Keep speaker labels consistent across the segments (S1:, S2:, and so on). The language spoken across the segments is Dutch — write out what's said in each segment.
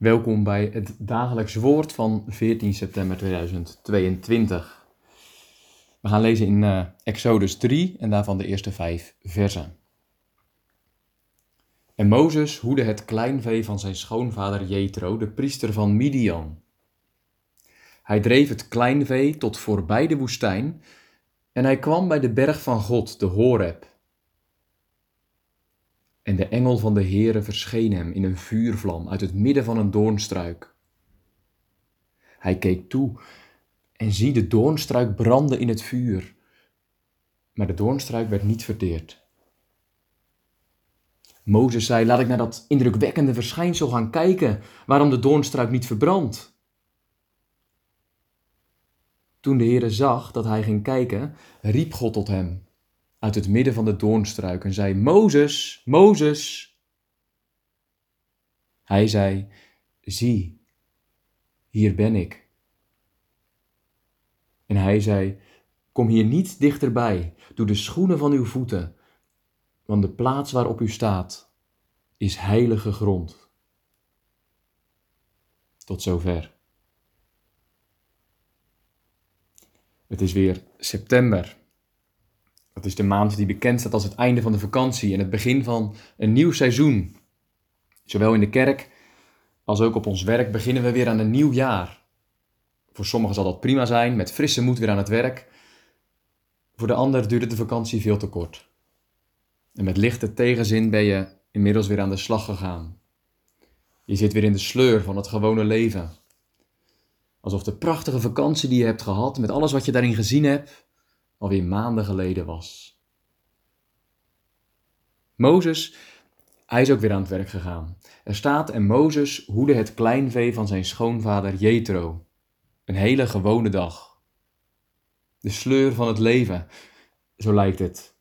S1: Welkom bij het dagelijks woord van 14 september 2022. We gaan lezen in uh, Exodus 3 en daarvan de eerste vijf versen. En Mozes hoede het kleinvee van zijn schoonvader Jethro, de priester van Midian. Hij dreef het kleinvee tot voorbij de woestijn en hij kwam bij de berg van God, de Horeb. En de engel van de Heere verscheen hem in een vuurvlam uit het midden van een doornstruik. Hij keek toe en zie de doornstruik branden in het vuur. Maar de doornstruik werd niet verteerd. Mozes zei: Laat ik naar dat indrukwekkende verschijnsel gaan kijken, waarom de doornstruik niet verbrandt. Toen de Heere zag dat hij ging kijken, riep God tot hem uit het midden van de doornstruik en zei: Mozes, Mozes. Hij zei: Zie, hier ben ik. En hij zei: Kom hier niet dichterbij, doe de schoenen van uw voeten, want de plaats waarop u staat is heilige grond. Tot zover. Het is weer september. Dat is de maand die bekend staat als het einde van de vakantie en het begin van een nieuw seizoen. Zowel in de kerk als ook op ons werk beginnen we weer aan een nieuw jaar. Voor sommigen zal dat prima zijn, met frisse moed weer aan het werk. Voor de ander duurde de vakantie veel te kort. En met lichte tegenzin ben je inmiddels weer aan de slag gegaan. Je zit weer in de sleur van het gewone leven. Alsof de prachtige vakantie die je hebt gehad, met alles wat je daarin gezien hebt, alweer maanden geleden was. Mozes, hij is ook weer aan het werk gegaan. Er staat en Mozes hoede het kleinvee van zijn schoonvader Jethro. Een hele gewone dag. De sleur van het leven, zo lijkt het.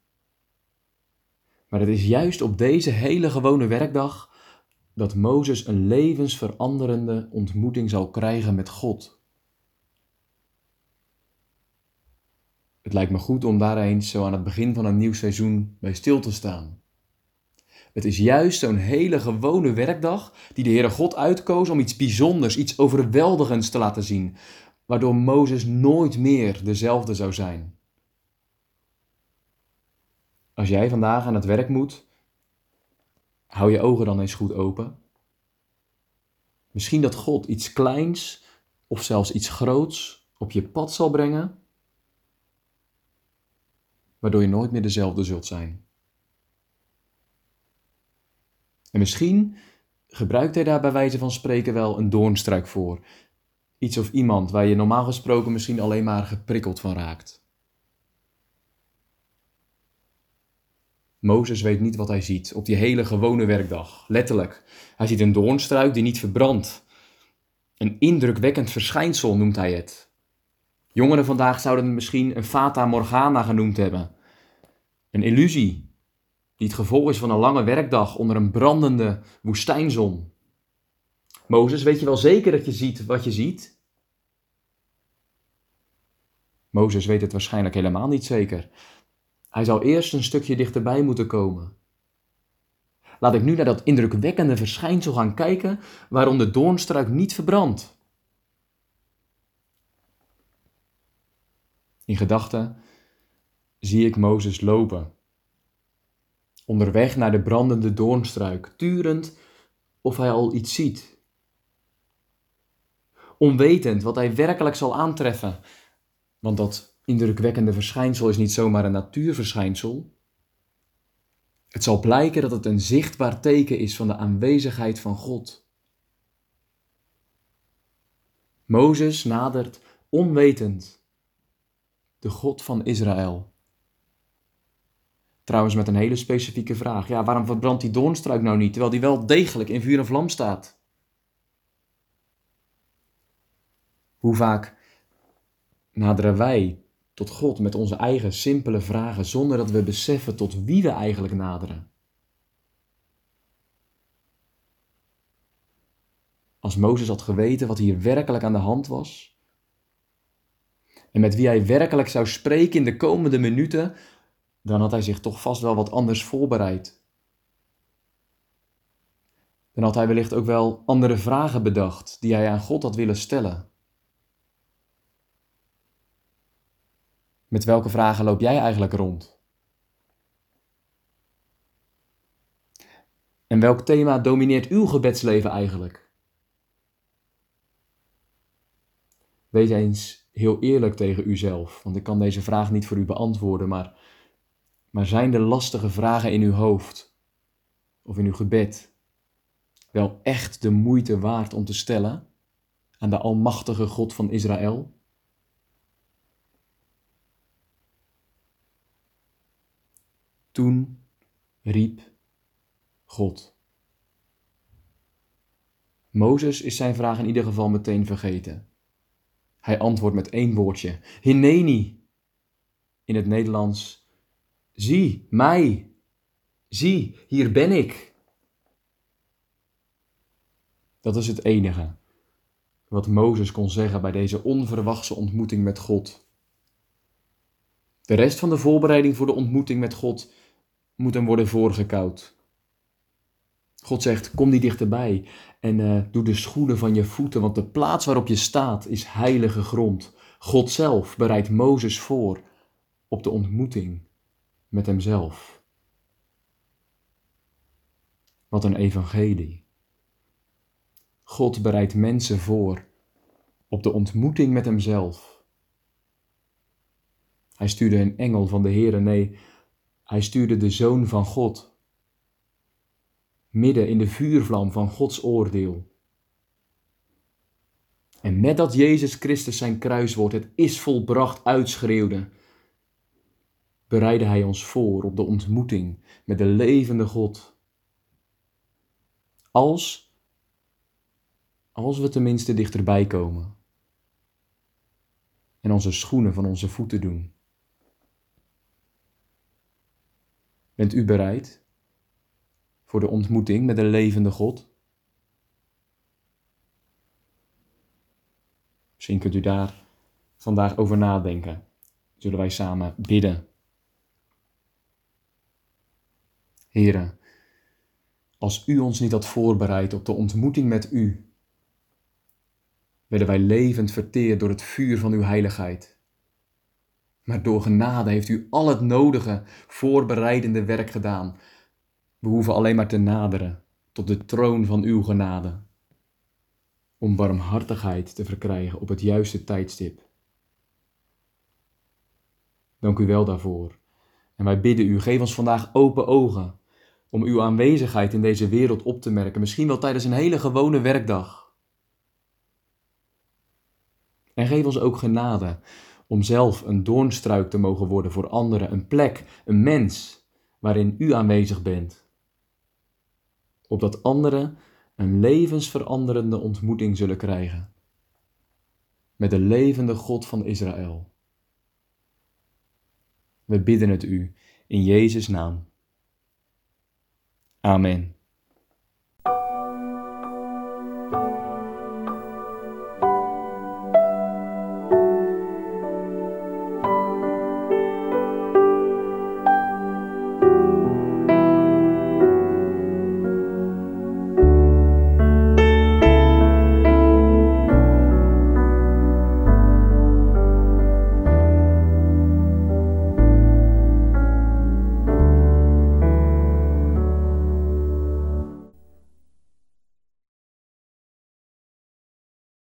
S1: Maar het is juist op deze hele gewone werkdag dat Mozes een levensveranderende ontmoeting zal krijgen met God. Het lijkt me goed om daar eens zo aan het begin van een nieuw seizoen bij stil te staan. Het is juist zo'n hele gewone werkdag die de Heere God uitkoos om iets bijzonders, iets overweldigends te laten zien, waardoor Mozes nooit meer dezelfde zou zijn. Als jij vandaag aan het werk moet, hou je ogen dan eens goed open. Misschien dat God iets kleins of zelfs iets groots op je pad zal brengen waardoor je nooit meer dezelfde zult zijn. En misschien gebruikt hij daar bij wijze van spreken wel een doornstruik voor. Iets of iemand waar je normaal gesproken misschien alleen maar geprikkeld van raakt. Mozes weet niet wat hij ziet op die hele gewone werkdag. Letterlijk. Hij ziet een doornstruik die niet verbrandt. Een indrukwekkend verschijnsel noemt hij het. Jongeren vandaag zouden het misschien een fata morgana genoemd hebben. Een illusie, die het gevolg is van een lange werkdag onder een brandende woestijnzon. Mozes, weet je wel zeker dat je ziet wat je ziet? Mozes weet het waarschijnlijk helemaal niet zeker. Hij zou eerst een stukje dichterbij moeten komen. Laat ik nu naar dat indrukwekkende verschijnsel gaan kijken waarom de doornstruik niet verbrandt. In gedachten zie ik Mozes lopen. Onderweg naar de brandende doornstruik, turend of hij al iets ziet. Onwetend wat hij werkelijk zal aantreffen, want dat indrukwekkende verschijnsel is niet zomaar een natuurverschijnsel. Het zal blijken dat het een zichtbaar teken is van de aanwezigheid van God. Mozes nadert onwetend de God van Israël. Trouwens met een hele specifieke vraag. Ja, waarom verbrandt die doornstruik nou niet, terwijl die wel degelijk in vuur en vlam staat? Hoe vaak naderen wij tot God met onze eigen simpele vragen zonder dat we beseffen tot wie we eigenlijk naderen. Als Mozes had geweten wat hier werkelijk aan de hand was en met wie hij werkelijk zou spreken in de komende minuten, dan had hij zich toch vast wel wat anders voorbereid. Dan had hij wellicht ook wel andere vragen bedacht die hij aan God had willen stellen. Met welke vragen loop jij eigenlijk rond? En welk thema domineert uw gebedsleven eigenlijk? Wees eens heel eerlijk tegen uzelf, want ik kan deze vraag niet voor u beantwoorden, maar, maar zijn de lastige vragen in uw hoofd of in uw gebed wel echt de moeite waard om te stellen aan de Almachtige God van Israël? Toen riep God. Mozes is zijn vraag in ieder geval meteen vergeten. Hij antwoordt met één woordje: Hineni. In het Nederlands: Zie, mij. Zie, hier ben ik. Dat is het enige wat Mozes kon zeggen bij deze onverwachte ontmoeting met God. De rest van de voorbereiding voor de ontmoeting met God moet hem worden voorgekoud. God zegt: Kom niet dichterbij en uh, doe de schoenen van je voeten, want de plaats waarop je staat is heilige grond. God zelf bereidt Mozes voor op de ontmoeting met hemzelf. Wat een evangelie. God bereidt mensen voor op de ontmoeting met hemzelf. Hij stuurde een engel van de Heere, nee, hij stuurde de Zoon van God midden in de vuurvlam van Gods oordeel. En met dat Jezus Christus zijn kruiswoord, het is volbracht, uitschreeuwde, bereidde Hij ons voor op de ontmoeting met de levende God. Als, als we tenminste dichterbij komen en onze schoenen van onze voeten doen. Bent u bereid? Voor de ontmoeting met de levende God? Misschien kunt u daar vandaag over nadenken. Zullen wij samen bidden? Heren, als u ons niet had voorbereid op de ontmoeting met u, werden wij levend verteerd door het vuur van uw heiligheid. Maar door genade heeft u al het nodige voorbereidende werk gedaan we hoeven alleen maar te naderen tot de troon van uw genade, om barmhartigheid te verkrijgen op het juiste tijdstip. Dank u wel daarvoor. En wij bidden u, geef ons vandaag open ogen om uw aanwezigheid in deze wereld op te merken, misschien wel tijdens een hele gewone werkdag. En geef ons ook genade om zelf een doornstruik te mogen worden voor anderen, een plek, een mens waarin u aanwezig bent opdat anderen een levensveranderende ontmoeting zullen krijgen met de levende God van Israël. We bidden het u in Jezus' naam. Amen.